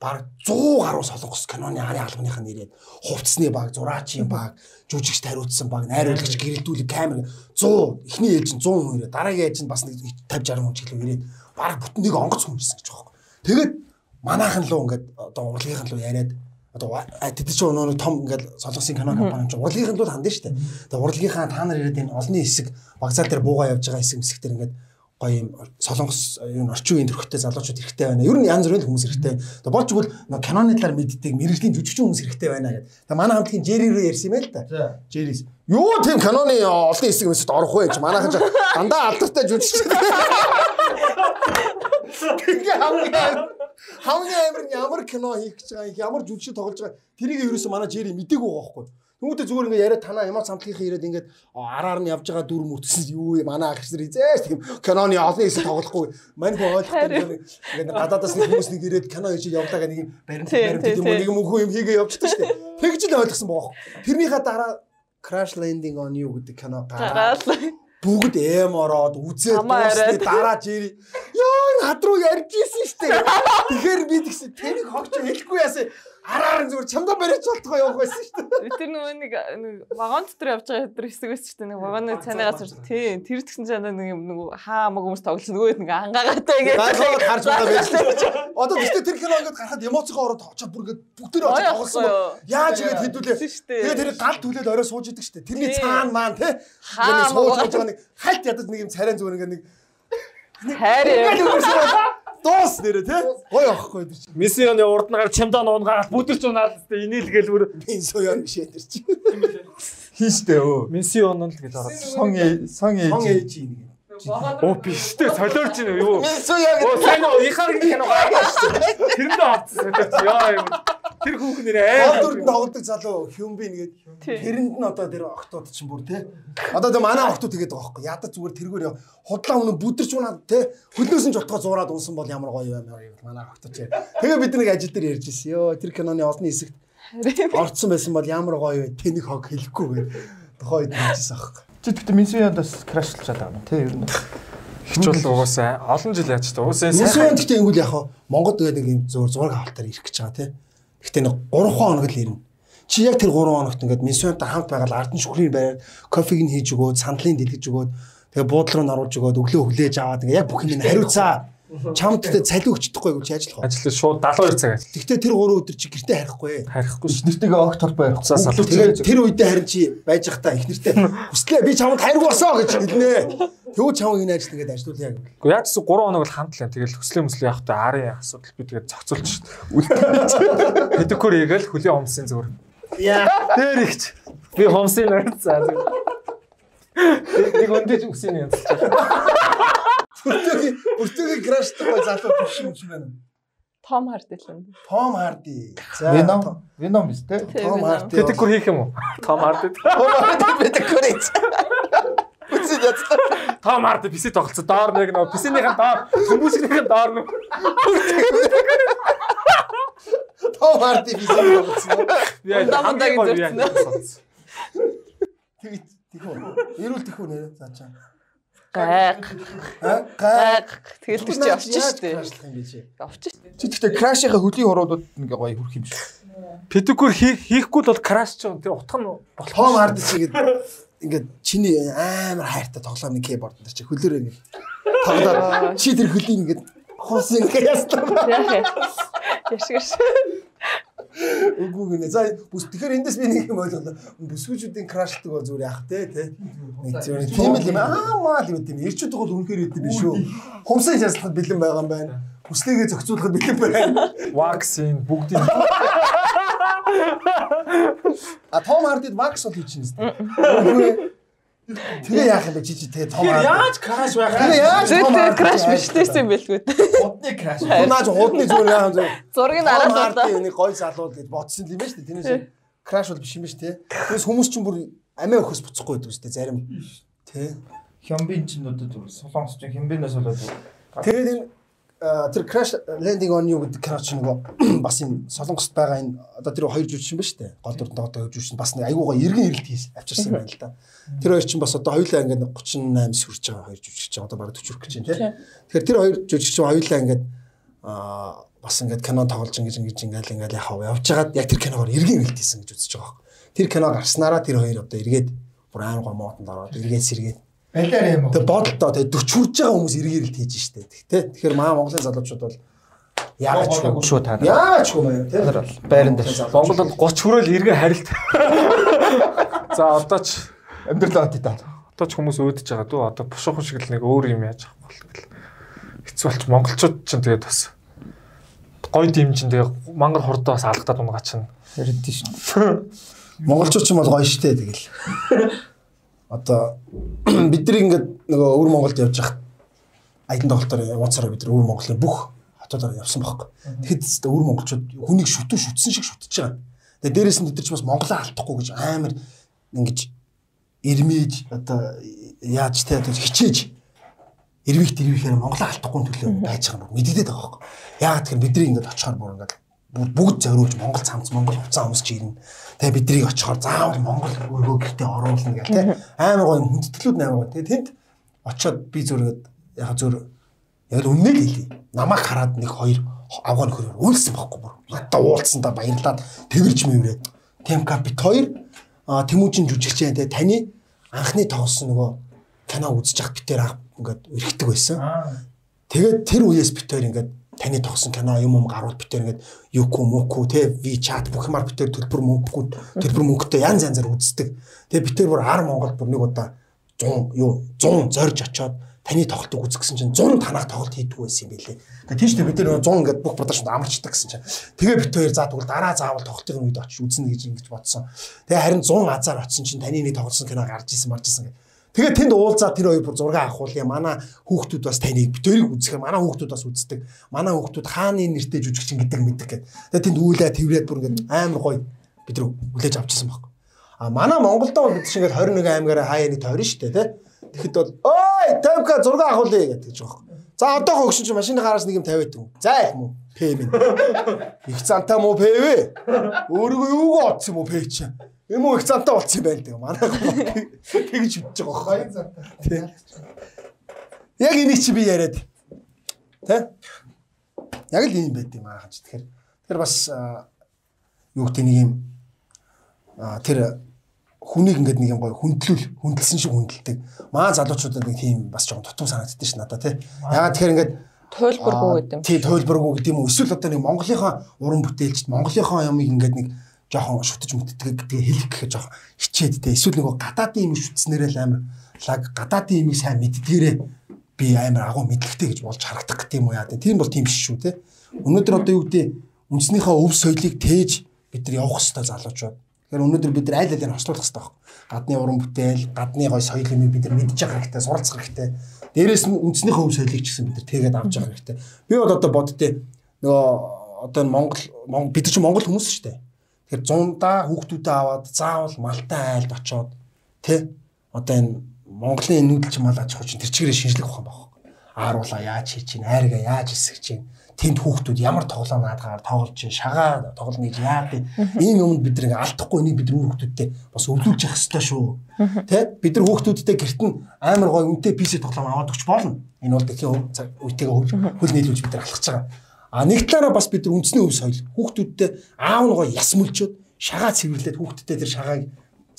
баг 100 гаруй солонгос киноны хааны албаных нь ирээд хувцсны баг, зураачийн баг, жүжигч тариутсан баг, найруулагч гэрэлтүүлэг камер 100 эхний ээж нь 100 хүн ирээд дараагийн ээж нь бас нэг 50 60 хүн ч гэлөө ирээд баг бүтэн нэг онгоц хүн ирсэн гэж байгаа юм. Тэгээд манайхан луу ингээд одоо урлагийнхан луу яриад одоо тэд чинь өнөө том ингээд солонгосын кино компани чинь урлагийнхан луу хандсан шүү дээ. Тэгээд урлагийнхаа та нар ирээд энэ олонний хэсэг вокзал дээр буугаа явж байгаа хэсэг хэсэг дээр ингээд гоё юм солонгос юу орчин үеийн төрхтэй залуучууд хэрэгтэй байна. Ер нь янз бүрийн хүмүүс хэрэгтэй. Тэгээ болж игэл нөө киноны талаар мэддэг мэрэгжлийн жүжигчин хүмүүс хэрэгтэй байна гэдэг. Тэгээ манай хамтгийн Джерри рүү ярьсан юм байл та. Джеррис. Юу тийм киноны олон хэсэг мэсэд орох вэ гэж манайхан дандаа алдартай жүжигчин. Тэгээ хамгийн хамгийн амар нь ямар кино хийх гэж байгаа юм, ямар жүжигчин тоглож байгаа тэрийг ерөөсөө манай Джерри мдэггүй байгаа байхгүй. Түүнтэй зүгээр ингээд яриад танаа ямар самтлахын ирээд ингээд араар нь явж байгаа дүр мөртсөн юу юм манай ах нар хизээш тийм киноны олон хэсэг тоглохгүй. Мань хүн ойлгохгүй ингээд гадаадаас нэг хүмүүс нэг ирээд кино хийж явлаа гэх нэг юм баримт баримт тийм тийм. нэг юм хөө юм хийгээ явчихдаг шүү дээ. Тэгж л ойлгосон байгаа. Тэрнийхээ дараа Crash Landing on You гэдэг кино гараад бүгд эм ороод үзээд дуусны яриад. дараа жири ёо над руу ярьж исэн штэ тэгэхээр би тэгсэн тэрийг хогч хэлэхгүй яасан араар зүгээр чамдаа барьж болтгоо явах байсан штэ Тэр нөгөө нэг вагон дотор явж байгаа тэр хэсэг байсан шүү дээ. Нэг вагоны цанаас тий тэр тэгсэн чинь нэг нэг хаа хамаг хүмүүс тоглож нөгөө нэг ангаагаатай гайхаад харж байгаа байсан одоо тэгтээ тэр кино ингээд гарахад эмоцгоо ороод очоод бүр ингээд бүгдээ очоод тоглосон бол яаж ингэж хэдүүлээ? Тэгээ тэр гал түлээд орой сууж идэг штэ тэрний Тий. цаана маань те Хаа ингээд сууж байгаа нэг хальт ядаж нэг юм царайн зүгээр ингээд нэг хайр үрсээ дуус нэрэ те гой авахгүй тэр чинь Миссионы урд нь гар чамдаа нуун гараад бүдэрч унаад тест инээлгээл бүр би соёо биш тэр чинь хийштэй өө. миссион нь л гэж ороод. Сон ээ- сон ээж. ээж нэг Оо биш дээ солиорч ийн юу. соёо Оо сайн уу ихаар гараад шүү дээ. Тэрэндээ авцсан солиорч яа юм. Тэр хүүхэн нэр Гол дүрд амар. тоглодог залуу Хюмби нэгээд тэрэнд нь одоо тэр октод чинь бүр те. Одоо тэр манай октод тэгээд байгаа байхгүй. Ядаж зүгээр тэргээр. Худлаа өнө бүдэрч унаад те. Хөлнөөс нь жотгоо зураад унсан бол ямар гоё юм аа манай октод чинь. Тэгээ бид нэг ажил дээр ярьж ирсэн. Йоо тэр киноны олон хэсэгт орцсон байсан бол ямар гоё вэ? Тэнэг хог хэлэхгүй гээд тухайд ярьжсэн аахгүй. Чи тэгтээ Минсуяндаас крашлж байгаа юм тий ер нь. Хич бол угаасаа олон жил яаж та угаасаа Нисвэн гэхдээ ингүүл яг Монгол тэгээд нэг юм зур зураг авалтаар ирэх гэж байгаа те. Гэхдээ нэг 3 хоног л ирнэ. Чи яг тэр 3 хоногт ингээд Нисвэнтэй хамт байгаад ардан шүхрийн байраар кофег нь хийж өгөөд, сандлын дэлгэж өгөөд Тэгээ буудлын руу наруулж өгөөд өглөө хүлээж аваад ингээ яг бүх юм хариуцаа. Чамд тэгтээ цалин өгч чадахгүй гэж ажиллах уу? Ажил шууд 72 цаг ажил. Тэгтээ тэр 3 өдөр чи гэртээ харихгүй. Харихгүй шүү. Нэртэйгээ огт толбой ярих. Уцаас алах. Тэгээд тэр үедээ харин чи байж захтаа их нэртэй хүслээ би чамд хайрг болсоо гэж хэлнэ. Тэгвэл чамд энэ ажил ингээд ажилуулъя гэх. Гэхдээ яг гэсэн 3 хоног бол хандлаа. Тэгэл хөслөө мөслөө явах та арын асуудал би тэгээд зохицуулж шүү. Педикюр хийгээл хөлийн хомсын зүгээр. Яа. Дээр ихч. Би хомсын нэр заа. Нэг өндөөж үсэний янзлж байгаа. Бүртөгийн бүртөгийн краштай гой залуу биш юм шиг байна. Том хард хэлэн. Том Харди. За Веном, Веном биз дээ. Том Харди. Педикюр хийх юм уу? Том хардд. Том Харди педикюр хийж. Үгүй яцлаа. Том хардд писэт тоглолцоо. Доор нэг нөө писэнийхэн доор, хүмүүшгнийхэн доор нөө. Том Харди. Би яг Дамдагийн хамгийн гоё зөрчнөө. Тэг тэхүү. Эрүүл тэхүү нэ заачаа. Гайг. Гайг. Тэгэл тэр чи явчих шүү дээ. Явчих шүү. Чи тэгтээ крашийнхаа хөлийн хуруудад ингээ гоё хүрх юм шиг. Педикюр хийхгүй л бол краш ч тэр утга нь болох. Том Харди чигээд ингээд чиний амар хайртай тоглоом нэг кейборд дээр чи хөлөөр ингээд тоглоод чи тэр хөлийг ингээд хос ингээд ястаа. Яшгаш. Үгүй гинэ. За бүс тэгэхээр эндээс би нэг юм ойлголоо. Бүсгүүчүүдийн крашлдаг бол зүгээр яах те те. Нэг зүгээр тийм л юм аа маа л юм. Ирчүүд бол үнэхээр идэв биш үү? Хумсын шаслахад бэлэн байгаа юм байна. Бүслэгээ зохицуулахад бэлэн байна. Вакцин бүгдийг А Том Хардид вакс бол хийж нэстэ. Тэгээ яах юм бэ чи чи тэгээ Том Харди. яаж краш байх Тэгээ яаж Харди краш биш байсан бэлгүй. Удны краш. Наач худны зүгээр яах юм. Зургийг Харди удаа. нэг гой залууд гэж бодсон юм байна шүү дээ. Тэрнээс краш бол биш юм байна шүү дээ. Тэрс хүмүүс чинь бүр амиа өхөс буцахгүй байдаг шүү дээ зарим. Тэ. Хямбин ч нүдэд солонгос ч хямбинаас болоод Тэгээд энэ тэр crash landing on you гэдэг кино чинь нөгөө бас энэ солонгост байгаа энэ одоо тэр хоёр жүжигчин ба штэ. Гол дүрдэн одоо жүжигчин бас нэг айгуугаа эргэн ирэлт хийж авчирсан байна л да. Тэр хоёр чинь бас одоо хоёулаа ингээд 38 сүрж байгаа хоёр жүжигчин одоо бараг 40 хүрэх гэж байна тий. Тэгэхээр тэр хоёр жүжигчин хоёулаа ингээд а бас ингээд кино тоглож ингэж ингэж ингээл ингээл яхав явж байгаад яг тэр киногоор эргэн ирэлт хийсэн гэж үзэж байгаа. Тэр кино гарснараа тэр хоёр одоо эргээд бүр амар гоо моотонд ороод эргээд сэргээд балиар юм уу? Тэгээ бодолтоо тэгээ 40 хүрж байгаа хүмүүс эргээрэлт хийж штэ. Тэ. Тэгэхээр маа Монголын залуучууд бол яагаад ч Монголын шүү та нар. Яагаад ч юм. Та нар бол байран дээр. Монголд 30 хүрэл эргэн харилт. За одоо ч Амьдрал аваад та. одоо ч хүмүүс өөдөж байгаа дөө одоо бушуухан шиг л нэг өөр юм яаж авах бол. Хэцүү болч монголчууд ч тэгээд бас гой дим чин тэгээ мангар хурдаа бас алгадаад унгаа чинь. Ярд тийш. Монголчууд ч юм бол гоё штэ тэгэл. Одоо бид нар ингээд нөгөө өвөр Монголд явж хахад айдан тоглолтоор явцаараа бид нар өвөр Монголын бүх хотуудаар явсан байхгүй. Тэгэхэд өвөр монголчууд хүнийг шүтэн шүтсэн шиг шүтэж байгаа. Тэгээ дээрээс нь бид нар ч бас Монголоо алдахгүй гэж амар ингэж ирмэж одоо яаж те одоо хичээж эрвих дэрвихээр Монголоо алдахгүй төлөө байж байгаа юм мэддэгдээд байгаа байхгүй. Яагаад тэгэхээр бидний ингээд очихоор бүр ингээд бүгд зориулж Монгол цамц Монгол хувцас өмсч ирнэ. Тэгээ биднийг очихоор заавал Монгол өргөө гэртээ оруулна гэх те амар гоё хүндэтгэлүүд амар гоё. Тэгээ тэнд очиод би зүргээд яг зүр яг л үннийг хэлий. Намайг хараад нэг хоёр авгаа нөхөр үйлсэн байхгүй бүр. Надад уулзсандаа баярлаад тэрч мэврээд. Темка бит хоёр а тэмүүжин жүжигчээ те таны анхны тоглосон нөгөө кино үзэж явах битээр анх ингээд өрхтөг байсан. Тэгээд тэр үеэс бит хоёр ингээд таны тогсон кино юм юм гарууд битэр ингээд юку муку те ви чат бүх юмар битэр төлбөр мөнгөгүй төлбөр мөнгөтэй янз янзаар үздэг. Тэгээ битэр бүр 10 Монголд бүр нэг удаа 100 юу 100 зорж очоод таны тоглолтыг үзэх гэсэн чинь 100 танах тоглолт хийдэг байсан юм билээ. Тэгээ тийш бид нар 100 ингээд бүх продакшнд амарчдаг гэсэн чинь. Тэгээ бит хоёр заа тэгвэл дараа заавал тоглолтын үед очиж үзнэ гэж ингэж бодсон. Тэгээ харин 100 азар очсон чинь таны нэг тоглосон кино гарч исэн марж исэн гэх. Тэгээ тэнд уулзаа тэр хоёр бүр зураг авахуулъя. Манай хүүхдүүд бас таныг битэрийг үзэх. Манай хүүхдүүд бас үздэг. Манай хүүхдүүд хааны нэртэй жүжигчин гэдэг мэддэг гэд. Тэгээ тэнд үүлээ тэрврээд бүр ингээд амар гоё бид нар хүлээж авчихсан баг. А манай Монголдоо бид шиг ингээд 21 аймгаараа хаяа нэг тойрно шүү дээ, тэ. Тэгэхэд бол ой, тавька зураг авахуулъя гэдэг ч байгаа. За одоо хөгшин чи машины гараас нэг юм тавиад юм. За их мүү. Пэ минь. Их цантаа муу пэ вэ? Өөрийгөө юугаа отсон мүү пэ чи? Юм уу их цантаа болцсон юм байна гэдэг. Манай тэгж үтж байгаа байхгүй. Баян зантаа. Тий. Яг энийг чи би яриад. Тэ? Яг л ийм байд юм аа хаж. Тэгэхээр тэр бас юу гэдэг нэг юм тэр хүнийг ингээд нэг юм гоё хүндлүүл хүндэлсэн шиг хүндэлдэг. Маа залуучуудад нэг тийм бас жоохон дутуу санагддаг ш надад тий. Ягаад тэгэхээр ингээд Туйлбаргүй гэдэг юм. Тий, туйлбаргүй гэдэг юм уу? Эсвэл одоо нэг Монголынхаа уран бүтээлчд Монголынхаа ямыг ингээд нэг жоохон шүтэж мүтдэг гэдэг хэлэх гэхэд жоохон хичээд дээ. Эсвэл нөгөө гадаадын юм шүтснээрээ л амар лаг гадаадын юмыг сайн мэддгээрээ би амар агуу мэдлэгтэй гэж болж харагдах гэдэг юм уу яа. Тийм бол тийм биш шүү те. Өнөөдөр одоо юу гэдэг үндэснийхээ өв соёлыг тээж бид нар явах хэрэгтэй залуучууд. Тэгэхээр өнөөдөр бид нар айл алийг хослуулах хэрэгтэй байна. Гадны уран бүтээл, гадны гой соёл юмыг бид нар мэдж байгаа хэрэгтэй, суралцах хэрэгтэй. Дээрээс нь үндснийхээ өв соёлыг ч гэсэн бид нар тэгээд авч байгаа хэрэгтэй. Би бол одоо боддتي нөгөө одоо Монгол бид нар чинь Монгол хүмүүс шүү дээ. Тэгэхээр зундаа хүүхдүүдээ аваад заавал Малтай айлд очоод тэ одоо энэ Монголын нүүдэлч мал аж ахуй чинь тэр чигээрээ шинжлэх ухаан баг. Ааруулаа яаж хийж чинь, айргаа яаж хэсэг чинь тэнд хүүхдүүд ямар тоглоом наадгаар тоглож шагаа тоглоно гэж яад ийм юмд бид нэг алдахгүй энийг бид хүүхдүүдтэй бас өвлүүлж явах хэрэгтэй шүү. Тэ бид нар хүүхдүүдтэй гэрт нь амар гой үнэтэй PC тоглоом аваад өгч болно. Энэ бол дэлхийн үетэйгээ хөл нийлүүлж бид нар алхаж байгаа. А нэг талаараа бас бид нар үндэсний өв соёл хүүхдүүдтэй аав нь гой яс мөлчөөд шагаа цэвэрлээд хүүхдүүдтэй тэр шагааг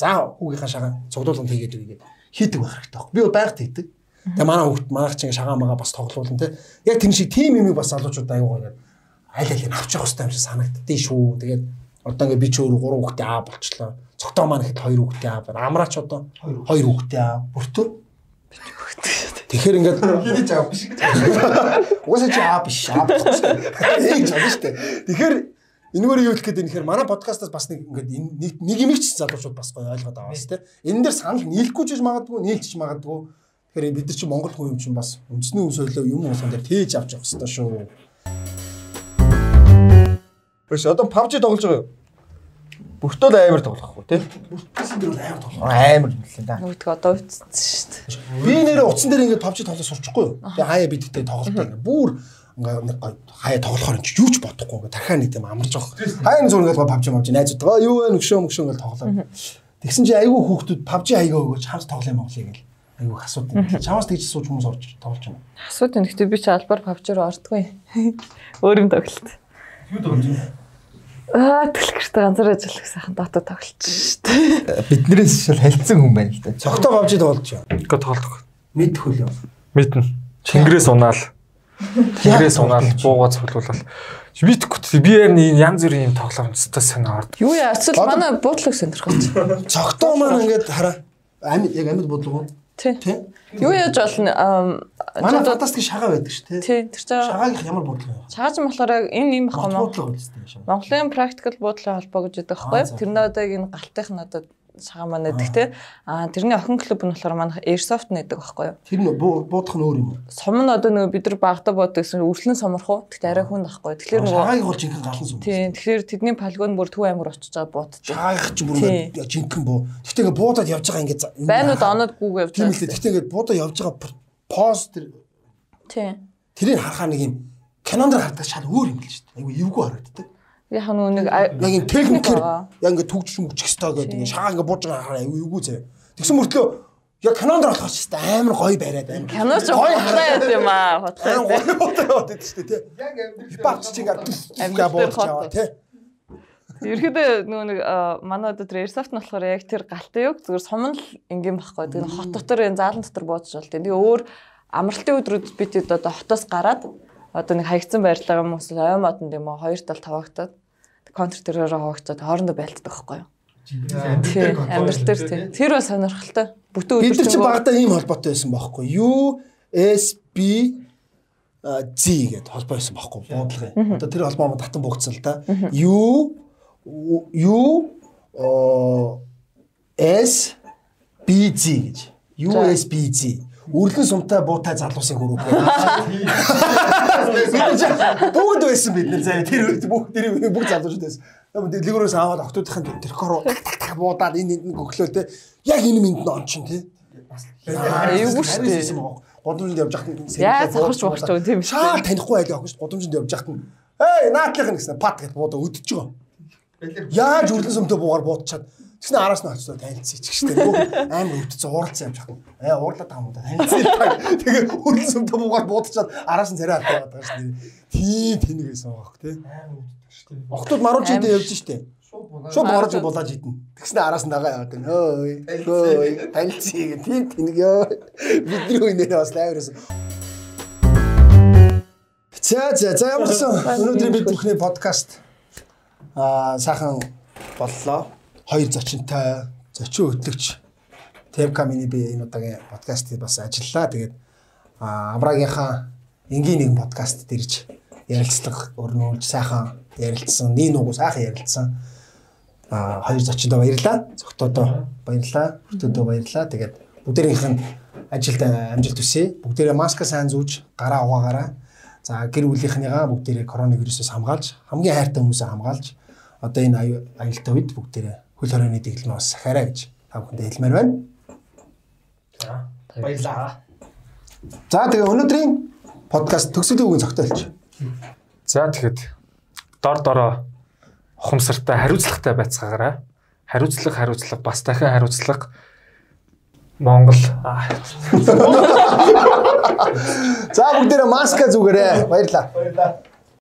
заа хүүгийнхаа шагаа цуглуулганд хийгээд үгээд хийдэг байх хэрэгтэй. Би бол байгаль хийдэг. Тэгээ манай хүүхд манайх чинь шагаа магаа бас тоглуулна те. Яг тэр шиг тим юмыг бас залуучууд аюу гоё аль алийг авч явах хэрэгтэй юм шиг санагддээ шүү. Тэгээд одоо ингээ би ч өөр 3 хүүхдээ аа болчлоо. Цогтоо маань ихэд 2 хүүхдээ аа байна. Амраач одоо 2 хүүхдээ аа. Бүртөө Тэгэхээр ингээд Хиний жаа биш. угаасаа чи аа биш аа. Ээж аа шүү дээ. Тэгэхээр энэгээр юу хэлэх гээд нэхэр манай подкастаас бас нэг ингээд нэг юм ч залуучууд бас гоё ойлгоод аваас те. Энэ дээр санал нийлэхгүй ч магадгүй, нийлчих магадгүй. Тэгэхээр бид нар чи Монгол хүн юм чинь бас үндэсний үе соёлоо юм уусаа дээр тээж авч явах хэрэгтэй шүү. Биш одоо PUBG тоглож байгаа юу? Бүртөө амар тоглохгүй тий. Бүртгсэн дээр бол амар тоглоо. Амар нэлээ да. Нөгөөдгөө одоо үтсэн шүү дээ. Би нэрээ утсан дээр ингээд PUBG тоглож сурчихгүй юу? Тэгээ хаяа бидтэй бүр ингээд нэг гоё хаяа тоглохоор чи юу ч бодохгүй ингээд дахиад нэг юм амарч авах. Хаяа зур ингээд PUBG мавж найзуудгаа юу вэ нөгшөө мөгшөө ингээд тоглоо. Тэгсэн чи айгүй хүүхдүүд PUBG хаягаа өгөөч хамт тоглоом Монголыг гэл. Айгүй асуудаг. Чамаас тэгж сууж хүмүүс орж тоглож байна. Асуудаг. Гэхдээ би чи албаар павчаар ордгүй. Өөр юм тоглолт. Юу тоглож байна? Аа төлхөртэй ганцаар ажиллах сайхан дотоо тоглолт шүү дээ. Биднээс шал халдсан хүн байна л да. Цогтоо PUBG тоглож байна. Ингээ тоглох. Мэд хөлөө. Мэднэ. Чингэрээс унаал. Чингэрээс унаал буугаа цуглуулал. Битгэв би яг нэг янз бүрийн юм тоглоом өстой санаа орд. Юу яа эсвэл манай буудлыг сонирхож. Цогтоо маань ингээд хараа. Амьд яг амьд бодлого. Тий. Юу яаж болно? Манай фантастик шагаа байдаг ш тэ. Тий. Тэр чинь Шагаагийнх ямар бодлого вэ? шагаж болохоор яг энэ юм шагаа. Монголын практикал буудлын холбоо гэж Аа, байхгүй юу? Тэрний одоо энэ галтынх нь одоо шагаа байдаг те. Аа тэрний охин клуб нь болохоор манай Airsoft нэдэг байхгүй юу? Тэр нөө буудах нь өөр юм уу? Сум нь одоо нөгөө бид нар багтаа буудаг гэсэн үргэлэн соморхоо. Тэгтээ арай хүн байхгүй. Тэгэхээр нөгөө Шагаагийг бол жинхэнэ галан сүм. тий. Тэгэхээр тэдний полигон бүр төв аймаг очиж байгаа бууддаг. Шагаагийнх ч бүр жинхэнэ буу. Гэхдээ ингээд буудаад явж байгаа ингээд за- Байнууд оноод гүүг явж Тийм байгаа. л дээ. Гэхдээ ингээд буудаа явж байгаа пост тэр Тий. тэрийг харахаа нэг юм кинонд хардаг шал өөр юм л шүү дээ. Айгу эвгүй харагддаг. Яг нэг Яг юм техникээр яг ингээд төгжиж мөгчих хэвээр гэдэг ингээд шагаа ингээд бууж байгаа хараа эвгүй заяа. Тэгсэн мөртлөө яг кинонд болохоор ч гэсэн амар гоё бариад амар. кино ч хутлаа яд юм аа. Хутлаа гоё бодоод байдаг шүү дээ тий. Яг ингээд Амьдрал ингээд дээр бууж байгаа тий. Ерхэдөө нөгөө нэг манай одоо тэр Airsoft нь болохоор яг тэр галтын үг зүгээр сум л ингийн байхгүй. Тэр хот дотор энэ заалан дотор буудаж бол тийм. Тэгээ өөр амралтын өдрүүд бид одоо хотоос гараад одоо нэг хаягдсан байрлал юм уус ой модонд юм уу хоёр тал таваагтаад контр тэрээр хаваагтаад хоорондоо байлтдаг байхгүй юу. Тий, амьдрал дээр тий. Тэр бас сонирхолтой. Бүтэн өдөр Бид чинь багада ийм холбоотой байсан байхгүй юу? USB Z гэдэг холбоо байсан байхгүй буудлагын. Одоо тэр холбоо маань татан буугдсан л да. U U S BZ гэж. USBZ. Үрлэн сумтай буутай залуусын групп. Бүгд байсан бид нар заа тэр бүгд тэр бүгд залуучууд байсан. Дэлгүүрээс аваад октоодынхын тэрхороо буудаад энэ энд гөглөө те. Яг энэ минт н он чин те. Эвгүй шүү дээ. Годомжинд явж байхад Яаж завхарч багч байгаа юм тийм шүү. Шаал танихгүй байлаа охин годомжинд явж нь эй наатлах гэсэн пат гэж буудаа өдөж байгаа. Яаж үрлэн сүмтэй буугаар буудчихад Тэгснэ араас нь очсон танилцъя ч гэжтэй. Амар өвдсөн ууралцсан юм жахна. Ээ уурлаа таамда танилцъя. Тэгээ үрлэн сүмтэй буугаар буудчихад араас нь царай алдаад байгаа дээ. Тийм тэнэг байсан байгаа хөх тий. Охтууд маруун чидээ явж штэ. Шууд борож булааж идэнэ. Тэгснэ араас нь дагаа яваад байна. Хөөй. Хөөй. Танилцъя гэх тийм тэнэг ёо. Бидний үеийнээ бас лайврээс. За за за ямар ч гэсэн өнөөдөр бид бүхний подкаст аа сайхан боллоо. Хоёр зочинтой зочин хөтлөгч Тэвкамины би энэ удаагийн подкастыг бас ажиллаа. Тэгээд аа Аврагийнхаа энгийн нэгэн подкаст дэрж ярилцлага өрнүүлж сайхан ярилцсан. Нин угу сайхан ярилцсан. Аа хоёр зочиндоо баярлаа. Зөвхтөдөө баярлаа. Бүртөдөө баярлаа. Тэгээд бүгдээрийнх нь ажилд амжилт хүсье. Бүгдээрээ маска сайн зүүж, гараа угаагаараа. За гэр бүлийнхнийгаа бүгдээрээ коронавирусээс хамгаалж, хамгийн хайртай хүмүүсээ хамгаалж одоо энэ аю- аюултай үед бүгдээрээ хөл хорионы дэглэмээ бас сахаарай гэж та бүхэндээ хэлмээр байна. Баярлаа. За тэгээ өнөөдрийн подкаст төгсөлийн үгийн цогтолч. За тэгэхэд дор дороо ухамсартай хариуцлагатай байцгаагаараа хариуцлага хариуцлага бас дахин хариуцлага Монгол За бүгдээрээ маска зүгээрээ. Баярлаа. Баярлаа.